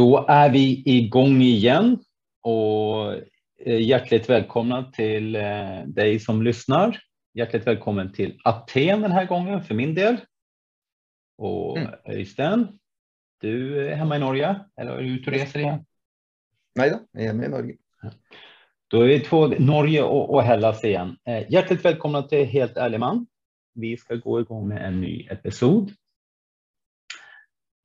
Då är vi igång igen och eh, hjärtligt välkomna till eh, dig som lyssnar. Hjärtligt välkommen till Aten den här gången för min del. Och mm. Öystein, du är hemma i Norge eller är du ute och reser igen? Nej då, jag är hemma i Norge. Då är vi två, Norge och, och Hellas igen. Eh, hjärtligt välkomna till Helt ärlig man. Vi ska gå igång med en ny episod.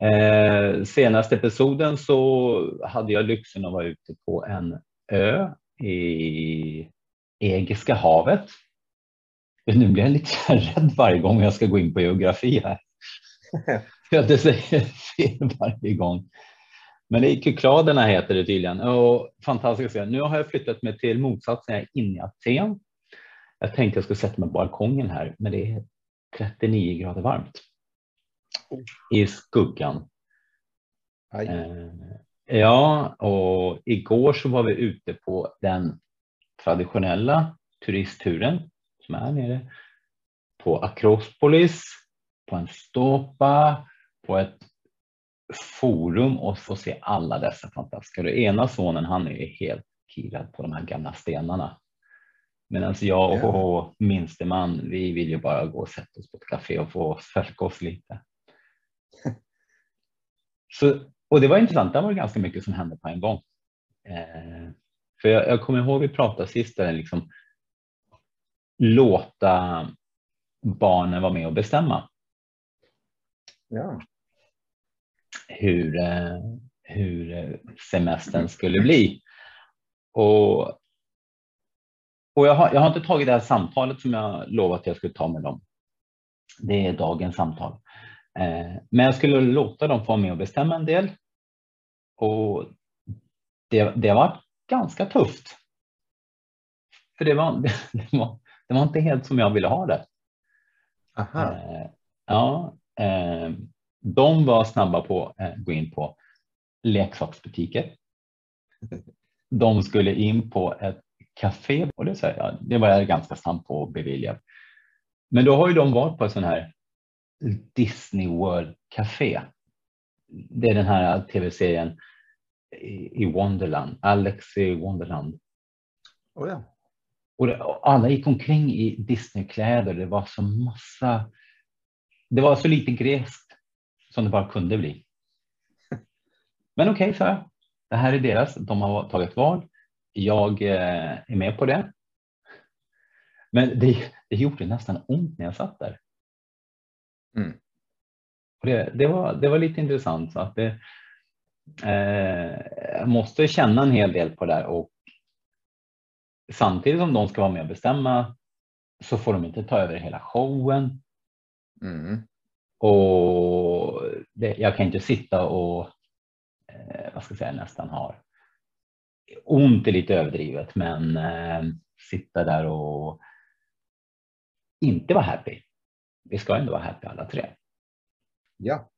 Eh, senaste episoden så hade jag lyxen att vara ute på en ö i Egiska havet. Nu blir jag lite rädd varje gång jag ska gå in på geografi här. Jag det säger fel varje gång. Men det är Kykladerna heter det tydligen och fantastiskt. Nu har jag flyttat mig till motsatsen, jag är inne i Aten. Jag tänkte jag skulle sätta mig på balkongen här, men det är 39 grader varmt i skuggan. Eh, ja, och igår så var vi ute på den traditionella turistturen som är nere på Akropolis, på en ståpa, på ett forum och få se alla dessa fantastiska. Det ena sonen han är helt kirad på de här gamla stenarna. Medan jag och minste man, vi vill ju bara gå och sätta oss på ett café och få färska oss lite. Så, och det var intressant, det var ganska mycket som hände på en gång. Eh, för jag, jag kommer ihåg vi pratade sist där liksom låta barnen vara med och bestämma. Ja. Hur, eh, hur semestern skulle bli. Och, och jag, har, jag har inte tagit det här samtalet som jag lovat att jag skulle ta med dem. Det är dagens samtal. Eh, men jag skulle låta dem få vara med och bestämma en del. Och det, det var ganska tufft. För det var, det var, det var inte helt som jag ville ha det. Aha. Eh, ja, eh, de var snabba på att gå in på leksaksbutiker. De skulle in på ett café och det, så här, det var jag ganska snabb på att bevilja. Men då har ju de varit på en sån här Disney World Café. Det är den här tv-serien i Wonderland, Alex i Wonderland. Oh ja. Och, alla gick omkring i Disneykläder. Det var så massa. Det var så lite gräst som det bara kunde bli. Men okej, okay, så. Det här är deras. De har tagit val. Jag eh, är med på det. Men det, det gjorde nästan ont när jag satt där. Mm. Det, det, var, det var lite intressant. Så att det, eh, jag måste känna en hel del på det här och samtidigt som de ska vara med och bestämma så får de inte ta över hela showen. Mm. Och det, jag kan inte sitta och eh, vad ska jag säga, nästan ha ont är lite överdrivet, men eh, sitta där och inte vara happy vi ska ändå vara happy alla tre. Ja.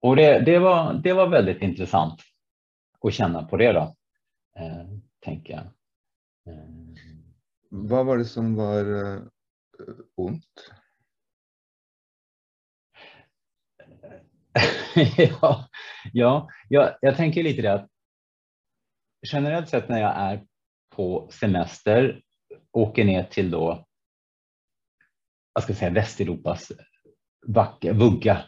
Och det, det, var, det var väldigt intressant att känna på det då, eh, tänker jag. Eh. Vad var det som var eh, ont? ja, ja jag, jag tänker lite det att generellt sett när jag är på semester, åker ner till då vad ska jag säga, Västeuropas vugga.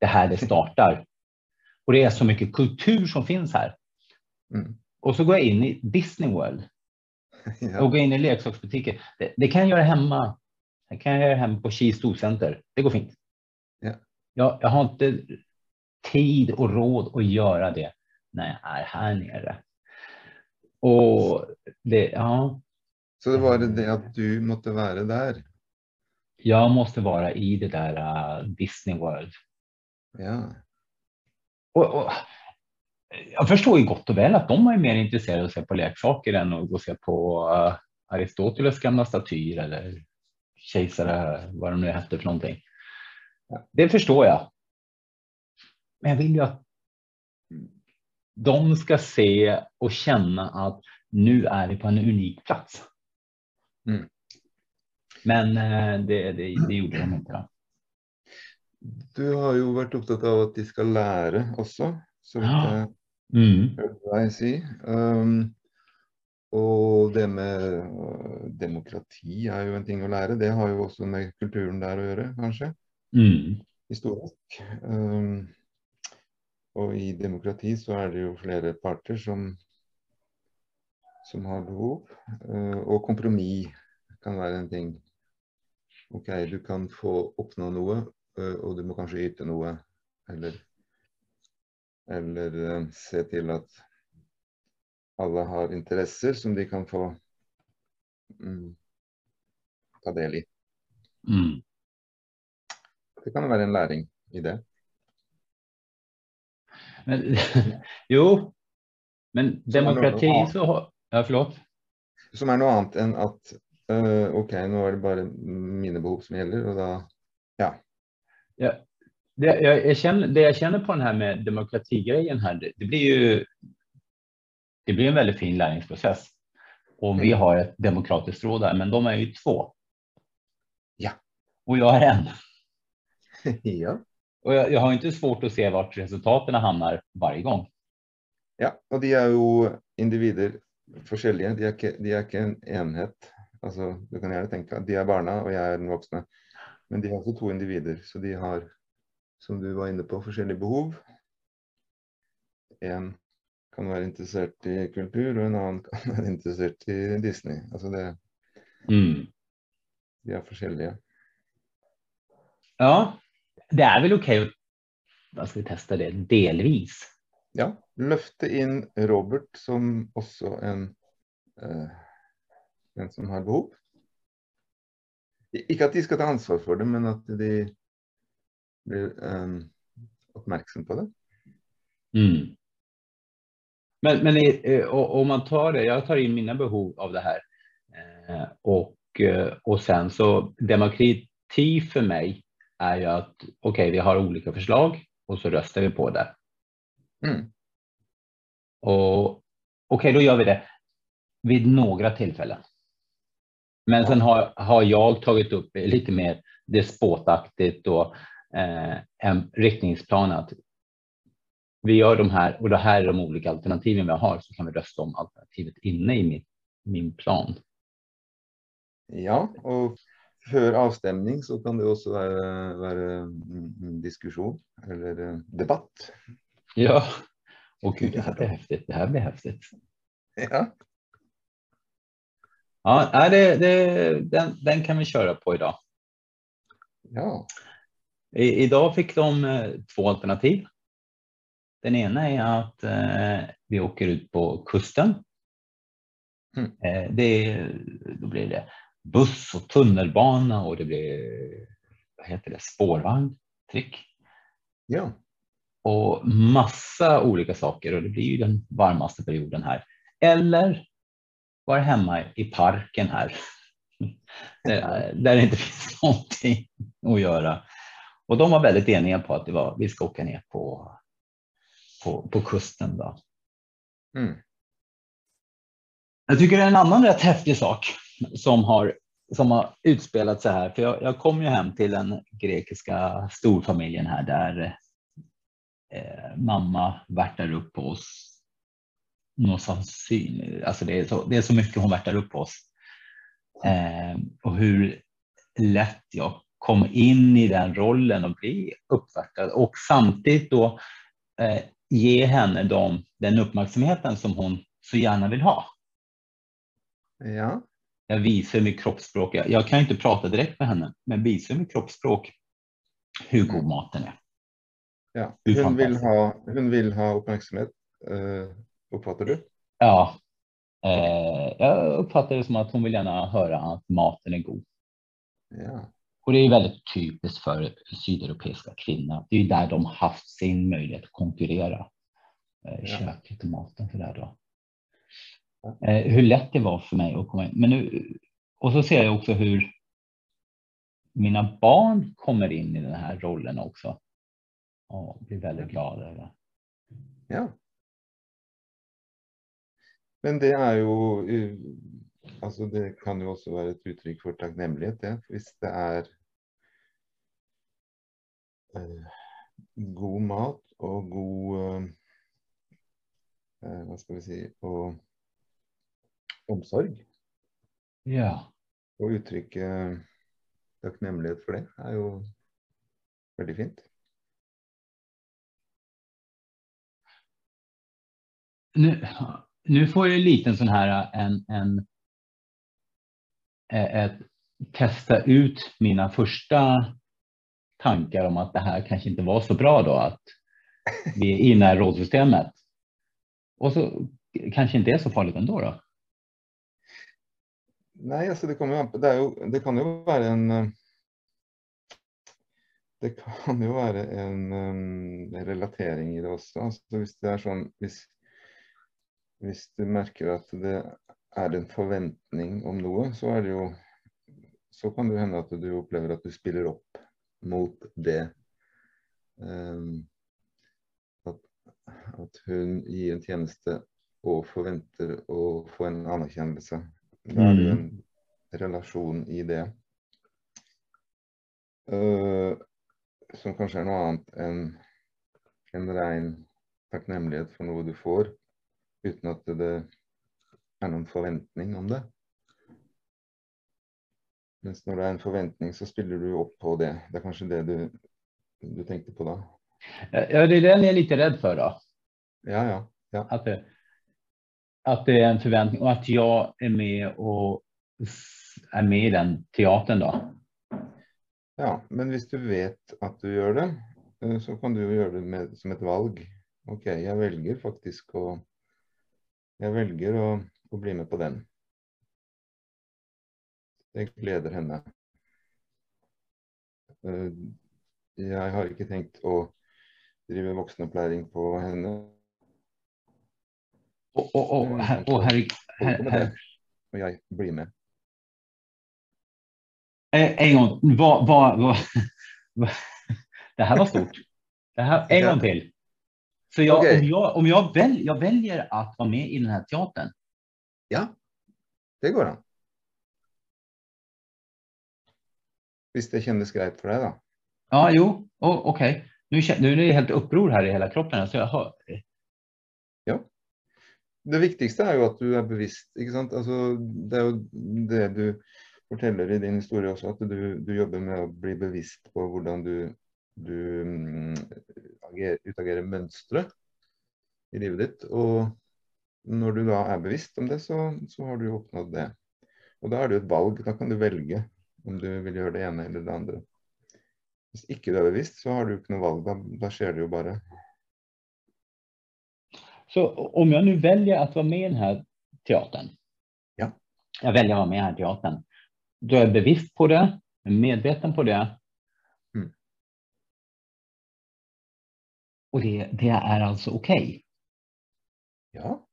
Det här det startar. Och det är så mycket kultur som finns här. Mm. Och så går jag in i Disney World ja. och går in i leksaksbutiker. Det, det, kan jag göra hemma. Det kan jag göra hemma på Kis Storcenter. Det går fint. Ja. Jag, jag har inte tid och råd att göra det när jag är här nere. Och det, ja. Så det var det att du måste vara där? Jag måste vara i det där uh, Disney World. Ja. Och, och, jag förstår ju gott och väl att de är mer intresserade av att se på leksaker än att gå och se på uh, Aristoteles gamla statyer eller kejsare, vad de nu hette för någonting. Det förstår jag. Men jag vill ju att de ska se och känna att nu är vi på en unik plats. Mm. Men eh, det, det, det gjorde de inte. Då. Du har ju varit upptatt av att de ska lära också. så vidt jeg Mm. Um, og det med øh, demokrati er jo en ting å lære. Det har jo også med kulturen der å gjøre, kanskje. Mm. Historisk. Um, og i demokrati så er det jo flere parter som, som har behov. Uh, og kompromiss kan være en ting. OK, du kan få oppnå noe, uh, og du må kanskje yte noe. Eller, eller uh, se til at alle har interesser som de kan få mm, ta del i. Mm. Det kan være en læring i det. Men, jo, men demokrati så. Ja, förlåt. Som er noe annet enn at øh, OK, nå er det bare mine behov som gjelder, og da Ja, det, jag, jag känner, det jag känner på den här med demokratigrejen här, det, det blir ju det blir en väldigt fin lärningsprocess. Och vi Mm. har ett demokratiskt råd där, men de är ju två. Ja. Och jag är en. ja. Och jag, jag har inte svårt att se vart resultaten hamnar varje gång. ja. Og de er jo individer forskjellige. De ikke, de er ikke en enhet. Altså, du kan gjerne tenke at de er barna, og jeg er den voksne. Men de er også to individer, så de har, som du var inne på, forskjellige behov. En kan være interessert i kultur, og en annen kan være interessert i Disney. Altså det, Mm. de er forskjellige. Ja, det okej att vad ska vi testa det delvis. Ja, løfte inn Robert som også en, eh, en som har behov. Ikke at de skal ta ansvar for det, men at de blir eh, oppmerksom på det. Mm. Men, men eh, och- om man tar det, jag tar in mina behov av det här eh, och, eh, och sen så demokrati för mig är ju att okej, vi har olika förslag och så röstar vi på det. Mm. Och okej, då gör vi det vid några tillfällen. Men sen har, har jag tagit upp lite mer despotaktigt och eh, en riktningsplan att vi gör de här och det här är de olika alternativen vi har så kan vi rösta om alternativet inne i min, min plan. Ja, og før avstemning så kan det også være, være mm, diskusjon eller debatt. Ja, och gud, det här blir häftigt. Det här blir häftigt. Ja, Ja, det, det, den, den kan vi köra på idag. ja. I, idag fick de eh, två alternativ. Den ena är att eh, vi åker ut på kusten. Mm. Eh, det, då blir det buss och tunnelbana och det blir vad heter det, spårvagn, trick ja. och massa olika saker och det blir ju den varmaste perioden här. Eller vara hemma i parken här där, där det inte finns någonting att göra. Och de var väldigt eniga på att det var, vi ska åka ner på, på, på kusten. Då. Mm. Jag tycker det är en annan rätt häftig sak som har, som har utspelat sig här. För jag, jag kom ju hem till den grekiska storfamiljen här där eh, mamma värtar upp på oss. Något som syn, alltså det, är så, det är så mycket hon värtar upp på oss. Eh, och hur lätt jag kom in i den rollen och bli uppvärtad och samtidigt då eh, ge henne de, den uppmärksamheten som hon så gärna vill ha. ja. Jag visar med kroppsspråk. Jag, jag kan inte prata direkt med henne, men visar med kroppsspråk hur god maten är. ja. Det är Hun, vil fantastisk. ha, hun vil ha oppmerksomhet, eh, oppfatter du? Ja, eh, jag uppfattar det som att hon vill gärna höra att maten är god. Ja. Och det är väldigt typiskt för sydeuropeiska kvinnor. Det är där de haft sin möjlighet att konkurrera. Eh, Ja. köket och maten för det då. Eh, hur lätt det var för mig att komma in. Men nu, och så ser jag också hur mina barn kommer in i den här rollen också. Och blir väldigt glada över det. Ja. Men det er jo uh, Altså, det kan jo også være et uttrykk for takknemlighet, det. Hvis det er eh, god mat og god eh, eh, Hva skal vi si Og omsorg. Ja. Å uttrykke takknemlighet for det er jo veldig fint. Nu, nu får jag lite en sån här en, en eh, ett, testa ut mina första tankar om att det här kanske inte var så bra då att vi är inne i rådsystemet. Och så kanske inte är så farligt ändå då. Nej, alltså det, kommer det, är, det kan ju vara en eh, Det kan ju vara en um, relatering i det också. Altså hvis det er sånn hvis, hvis du merker at det er en forventning om noe, så er det jo Så kan det hende at du opplever at du spiller opp mot det. Um, at, at hun gir en tjeneste og forventer å få en anerkjennelse. Da er det jo en relasjon i det. Uh, som kanskje er noe annet enn en ren takknemlighet for noe du får, uten at det er noen forventning om det. Mens når det er en forventning, så spiller du opp på det. Det er kanskje det du, du tenkte på da? Ja, det är den jag är lite rädd för då. Ja, ja. ja. Att det, att det är en förväntning och att jag är med och är med i den teatern då. Ja, men hvis du vet at du gjør det, eh, så kan du gjøre det med, som et valg. Ok, jeg velger faktisk å Jeg velger å, å bli med på den. Det gleder henne. Eh, Jeg har ikke tenkt å drive voksenopplæring på henne. Holder här, på med här, det, og jeg blir med. Eh, En gång, vad, vad, vad, det här var stort. Det här, en gång till. Så jag, Okej. om, jag, om jag, väl, jag väljer att vara med i den här teatern, Ja, det går an. Hvis det kjennes greit for deg, da. ja, jo, oh, okej. Nu, kän- nu är det helt uppror här i hela kroppen. Alltså jag hör, Det viktigste er jo at du er bevisst. ikke sant? Altså, det er jo det du forteller i din historie også, at du, du jobber med å bli bevisst på hvordan du, du ager, utagerer mønstre i livet ditt. Og når du da er bevisst om det, så, så har du oppnådd det. Og da er det jo et valg. Da kan du velge om du vil gjøre det ene eller det andre. Hvis ikke du er bevisst, så har du ikke noe valg. Da, da skjer det jo bare. Så om jag nu väljer att vara med i den här teatern. Ja. Jag väljer att vara med i den här teatern. Då är jag bevisst på det, medveten på det. Och det, det är alltså okej. Ja.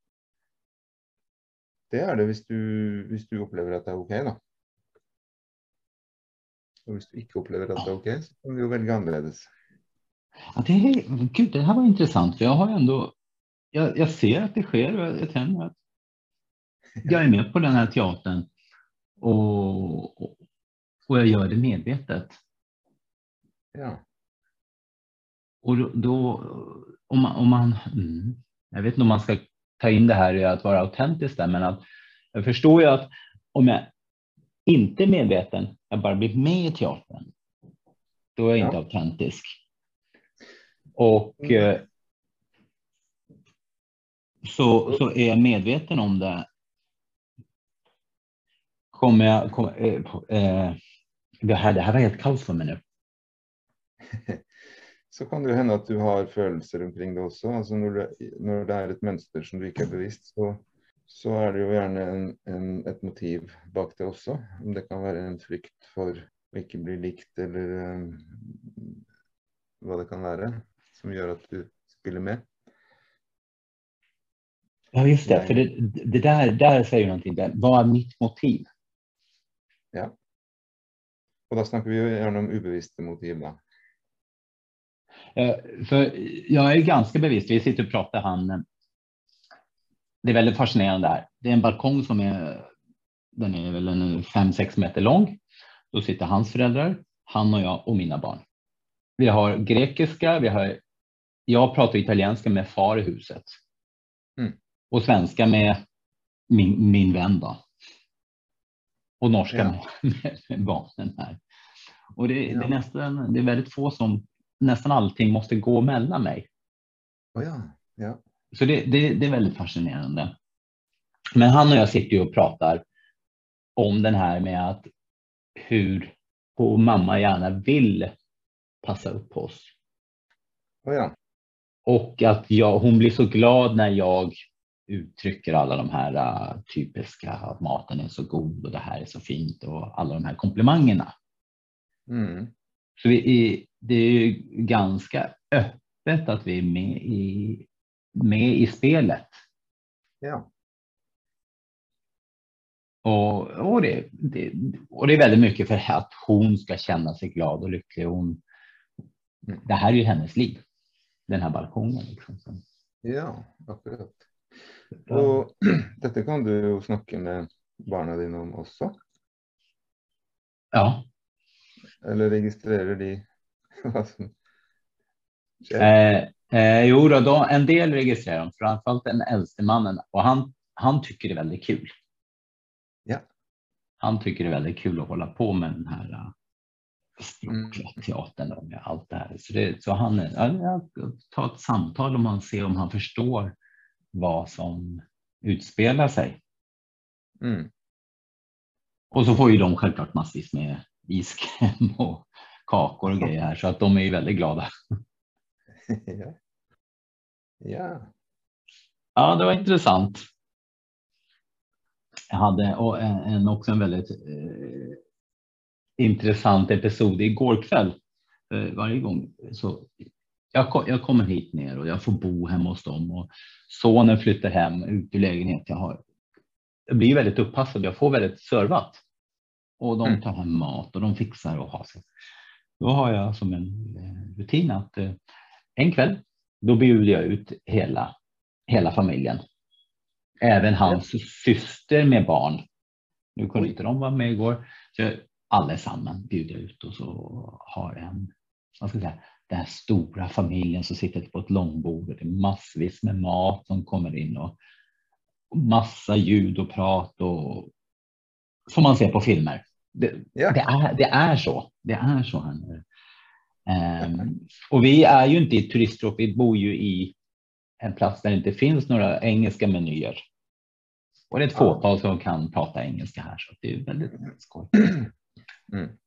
Det er det hvis du, hvis du opplever at det er OK, da. Og hvis du ikke opplever at det er OK, så kan du velge annerledes. Ja, det, är- gud, det här var intressant, för jag har ändå, jag, jag ser att det sker och jag, jag känner att jag är med på den här teatern och, och, och jag gör det medvetet. Ja. Och då, om man, om man mm, jag vet inte om man ska ta in det här i att vara autentisk där, men att jag förstår ju att om jag inte är medveten, jag bara blir med i teatern, då är jag inte Ja. autentisk. Och Mm. eh, så, så är jag medveten om det. Kommer jag, kommer, eh, eh, det, här, det här var helt kaos för mig nu. Så kan det jo hende at du har følelser omkring det også. Altså når, det, når det er et mønster som du ikke er bevisst, så, så er det jo gjerne en, en, et motiv bak det også. Om det kan være en frykt for å ikke bli likt, eller eh, hva det kan være, som gjør at du spiller med. Ja, just det. För det, det där, där säger någonting. Där. Vad är mitt motiv? Og da snakker vi jo gjerne om ubevisste motiv, da. Eh, För jag är ganska bevisst. Vi sitter och pratar. Han, eh, det är väldigt fascinerande här. Det är en balkong som är, den är väl en fem sex meter lång. Då sitter hans föräldrar, han och jag och mina barn. Vi har grekiska, vi har, jag pratar italienska med far i huset. Mm. och svenska med min, min vän då. Och norska Ja. med, med, barnen här. Och det, det, Ja. är nästan, det är väldigt få som, nästan allting måste gå mellan mig. Å ja. Ja. Så det, det, det är väldigt fascinerande. Men han och jag sitter ju och pratar om den här med att hur och mamma gärna vill passa upp på oss. Å ja. Och att jag, hon blir så glad när jag uttrycker alla de här äh, typiska att maten är så god och det här är så fint och alla de här komplimangerna. Mm. Så vi är, det är ju ganska öppet att vi är med i, med i spelet. Ja. Och, och, det, det, och det är väldigt mycket för att hon ska känna sig glad och lycklig. Hon, Mm. det här är ju hennes liv, den här balkongen. Liksom. Ja, akkurat. Og dette kan du jo snakke med barna dine om også. ja. Eller registrerer de? Eh, eh, jo, då, då, en del registrerar de, framförallt den äldste mannen. Och han, han tycker det är väldigt kul. Ja. Han tycker det är väldigt kul att hålla på med den här uh, Mm. teatern och allt det här. Så, det, så han, ja, tar ett samtal om han ser om han förstår vad som utspelar sig. Mm. Och så får ju de självklart massvis med iskräm och kakor och grejer här så att de är ju väldigt glada. ja. ja. Ja, det var intressant. Jag hade och en, en, också en väldigt eh, intressant episod igår kväll. Eh, varje gång så jag, jag kommer hit ner och jag får bo hemma hos dem och sonen flyttar hem ut ur lägenhet. Jag, har, jag blir väldigt uppassad. Jag får väldigt servat och de Mm. tar hem mat och de fixar och har sig. Då har jag som en eh, rutin att eh, en kväll då bjuder jag ut hela, hela familjen. Även hans syster med barn. Nu kunde inte de vara med igår. Så allesammans bjuder jag ut och så har en, vad ska jag säga, den här stora familjen som sitter på ett långbord. och Det är massvis med mat som kommer in och massa ljud och prat och som man ser på filmer. Det, Ja. det, är, det är så. Det är så här nu. Ehm, och vi är ju inte i turistråd, vi bor ju i en plats där det inte finns några engelska menyer. Och det är ett fåtal som kan prata engelska här så det är väldigt skoj. Mm.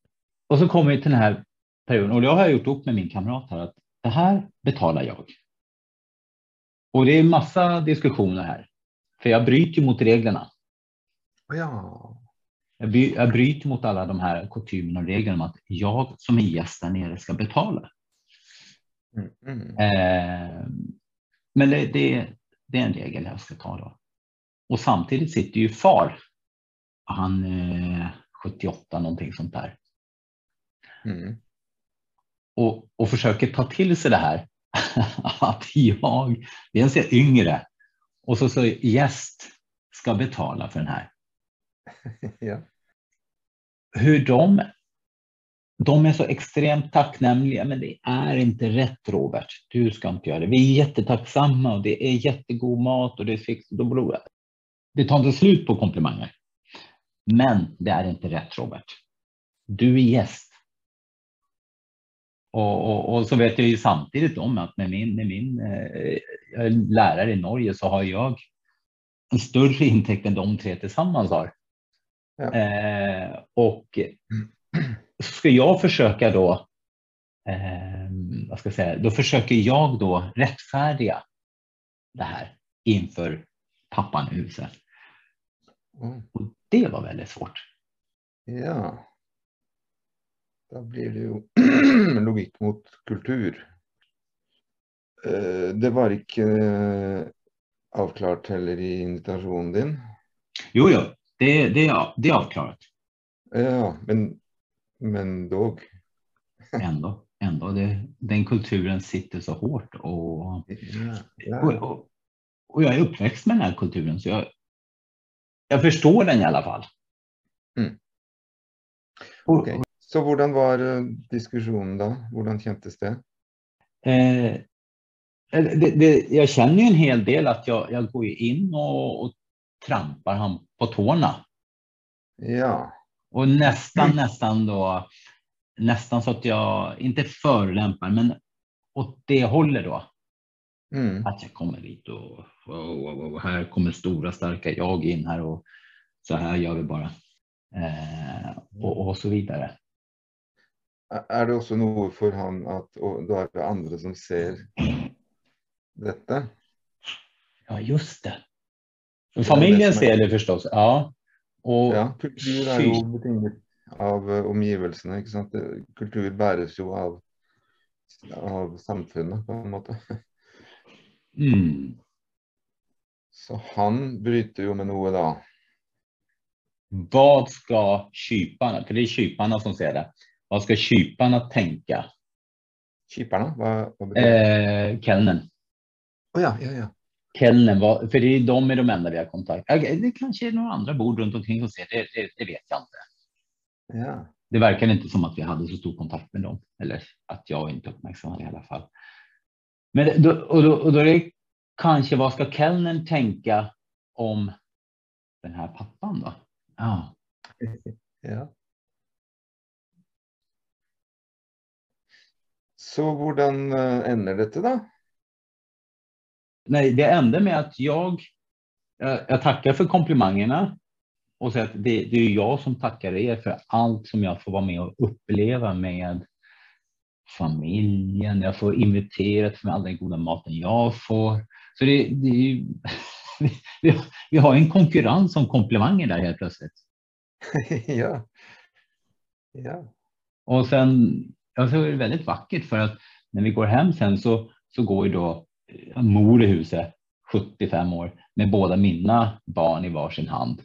Och så kommer vi till den här perioden och då har jag gjort upp med min kamrat här att det här betalar jag. Och det är massa diskussioner här. För jag bryter ju mot reglerna. Ja. Jag, by, jag bryter mot alla de här kutymerna och reglerna om att jag som är gäst där nere ska betala. Mm. Mm. Eh, men det, det, det är en regel jag ska ta då. Och samtidigt sitter ju far. Han är 78 någonting sånt där. Mm. Och, och försöker ta till sig det här. att jag, dels är yngre och så, så gäst ska betala för den här. Ja. hur de, de är så extremt tacknämliga, men det är inte rätt Robert. Du ska inte göra det. Vi är jättetacksamma och det är jättegod mat och det, är fixat och beror det. tar inte slut på komplimanger. Men det är inte rätt Robert. Du är gäst. Och, och, och så vet jag ju samtidigt om att med min, med min eh, lärare i Norge så har jag en större intäkt än de tre tillsammans har. Ja. Eh, och ska jag försöka då, eh, vad ska jag säga, då försöker jag då rättfärdiga det här inför pappan i huset. Å, Och det var väldigt svårt. ja. Da blir det jo logikk mot kultur. Eh, Det var ikke eh, avklart heller i invitasjonen din. Jo, jo, det, det, är- det är avklarat Ja, men, men dog. ändå. ändå det, den kulturen sitter så hårt och, Ja, och, ja. och, och jag är uppväxt med den här kulturen så jag, jag förstår den i alla fall. Mm. Och, Ok. Så hvordan var eh, diskusjonen da? Hvordan kjentes det? Eh, det, det, jag känner ju en hel del att jag, jag går in och, och trampar han på tårna. Ja. Och nästan, nästan då, nästan så att jag inte förolämpar, men åt det hållet då. Mm. Att jag kommer dit och, och, och, här kommer stora starka jag in här och så här gör vi bara. Eh, och, och så vidare. Er det også noe for han at og da er det andre som ser dette? Ja, just det. Familjen ser det förstås. Ja. Och Ja, kultur er jo betinget av eh, omgivelsene. ikke sant? Det- Kultur bæres jo av, av samfunnet, på en måte. mm, Så han bryter jo med noe da. vad ska kyparna, för det är kyparna som ser det. Vad ska kyparna tänka? Hva betyr det? Eh, Kellnen. Å ja, ja, ja. Kellnen, var, för det är de är de enda vi har kontakt. Ja, Det kanske är några andra bord runt omkring som ser det, det, det vet jag inte. ja. Det verkar inte som att vi hade så stor kontakt med dem, eller att jag inte uppmärksammade i alla fall. Men då, och då, och då är det kanske vad ska Kellnen tänka om den här pappan då? Ja, ja. Så hvordan eh, ender dette, da? Nej, det enda med att jag, jag, jag tackar för komplimangerna och säger att det, det är jag som tackar er för allt som jag får vara med och uppleva med familjen. Jag får inviterat för all den goda maten jag får. Så det, det är ju, vi, vi har en konkurrens om komplimanger där helt plötsligt. ja. Ja. Och sen, ja, så är det väldigt vackert för att när vi går hem sen så, så går ju då mor i huset, 75 år, med båda mina barn i varsin hand.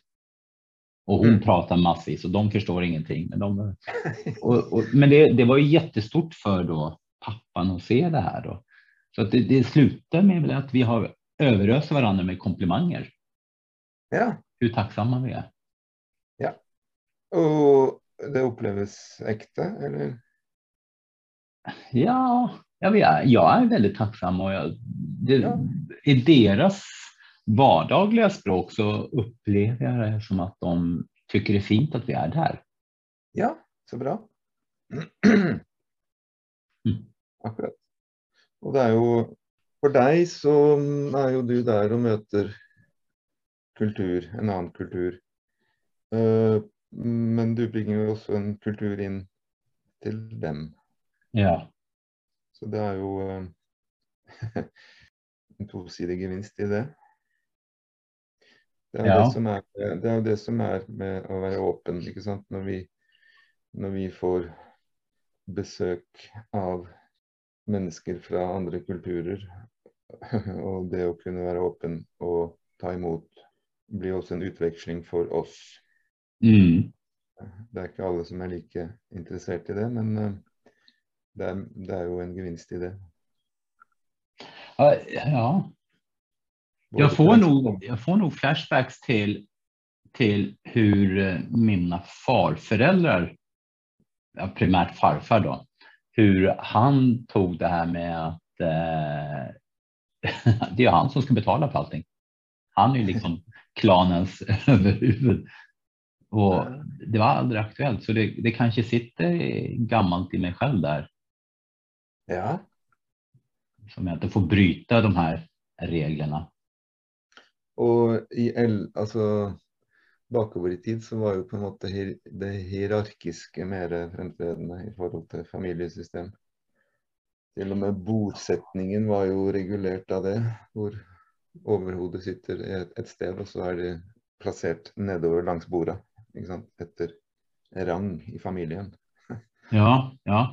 Och hon Mm. pratar massvis och de förstår ingenting. Men, de, och, och, men det, det var ju jättestort för då pappan att se det här. Då. Så att det, det slutar med att vi har överöst varandra med komplimanger. ja. Hur tacksamma vi är. Og det oppleves ekte, eller? Ja, jag, vet, jag är väldigt tacksam och jag, det, Ja. i deras vardagliga språk så upplever jag det som att de tycker det är fint att vi är där. Ja, så bra. Mm. Akkurat. Og det er jo For deg så er jo du der og møter kultur, en annen kultur. Eh, men du bringer jo også en kultur inn til dem. Ja, Så det er jo eh, en tosidig gevinst i det. Det er, Ja. det, som er, det er jo det som er med å være åpen, ikke sant. Når vi, når vi får besøk av mennesker fra andre kulturer, og det å kunne være åpen og ta imot, blir også en utveksling for oss. mm. Det er ikke alle som er like interessert i det, men eh, det er, det er jo en gevinst i det. ja, Jag, får nog, jag får nog flashbacks till, till hur eh, mina farföräldrar, primärt farfar då, hur han tog det här med att eh, det är han som ska betala för allting. Han är ju liksom klanens överhuvud. Och det var aldrig aktuellt, så det, det kanske sitter gammalt i mig själv där, Ja, som jag inte får bryta de här reglerna. og i el, altså bakover i tid så var jo på en måte hier, det hierarkiske mer fremtredende i forhold til familiesystem. Til og med bordsetningen var jo regulert av det, hvor overhodet sitter et, et sted, og så er det plassert nedover langs bordet, ikke sant? etter rang i familien. Ja, ja.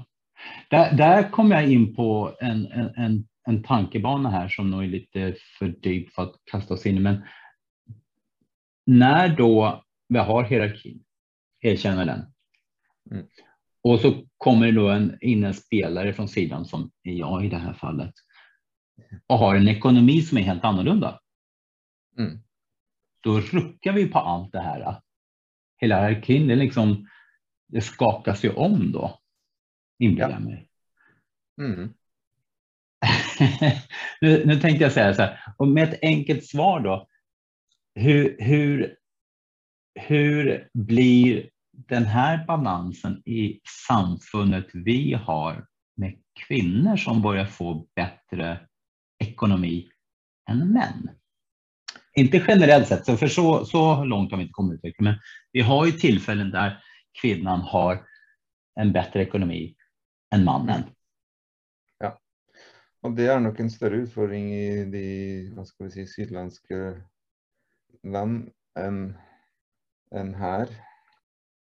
Där, där kom jag in på en, en, en, en tankebana här som nog är lite för dyp för att kasta oss in i. Men när då vi har hierarkin, erkänner den. Mm. Och så kommer det då en, in en spelare från sidan som är jag i det här fallet. Och har en ekonomi som är helt annorlunda. Mm. Då ruckar vi på allt det här. Hela hierarkin, det, liksom, det skakas ju om då. Inbillar jag mig. Mm. nu, nu tänkte jag säga så här, och med ett enkelt svar då. Hur, hur, hur blir den här balansen i samfundet vi har med kvinnor som börjar få bättre ekonomi än män? Inte generellt sett, för så, så långt har vi inte kommit utvecklingen, men vi har ju tillfällen där kvinnan har en bättre ekonomi än mannen. Ja, och det är nog en större utmaning i de vad ska vi säga, sydländska land än, än här,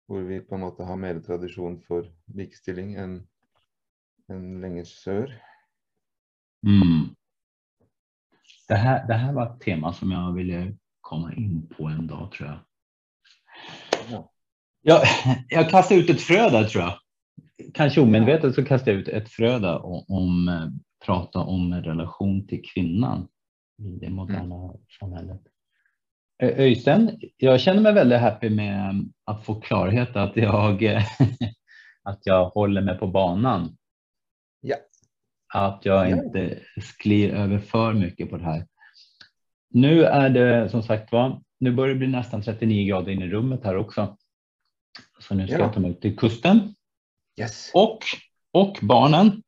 där vi på något sätt har mer tradition för likställning än, än längre sör. Mm. Det, här, det här var ett tema som jag ville komma in på en dag tror jag. Ja. Jag, jag kastade ut ett frö där tror jag. Kanske omedvetet så kastade jag ut ett frö där om, om eh, prata om relation till kvinnan i det moderna mm. samhället. Öystein, jag känner mig väldigt happy med att få klarhet att jag, att jag håller mig på banan. Ja. Att jag inte sklir över för mycket på det här. Nu är det som sagt var, nu börjar det bli nästan 39 grader in i rummet här också. Så nu ska ja. jag ta mig ut till kusten. Yes. Och, och barnen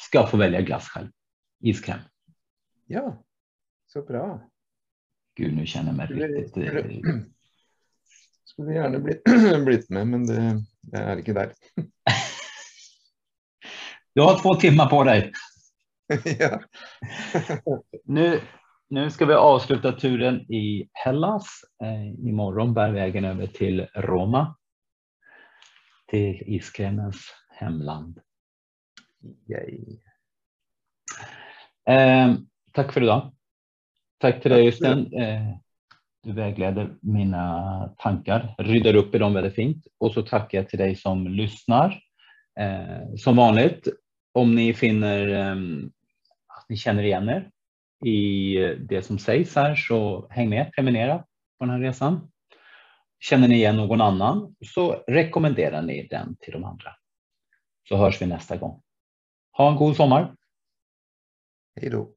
ska få välja glass själv. Iskräm. Ja, så bra. Gud, nu känner jag mig skulle, riktigt... Skulle, eh, skulle gärna bli, blivit med, men det, det är inte där. du har två timmar på dig. ja. nu, nu ska vi avsluta turen i Hellas. Eh, imorgon bär vägen över till Roma. Till iskrämens hemland. Eh, tack för idag. Tack till dig Östen. Eh, du vägleder mina tankar, ryddar upp i dem väldigt fint. Och så tackar jag till dig som lyssnar. Eh, som vanligt, om ni finner ehm, att ni känner igen er i det som sägs här så häng med, prenumerera på den här resan. Känner ni igen någon annan så rekommenderar ni den till de andra. Så hörs vi nästa gång. Ha en god sommar. Hej då.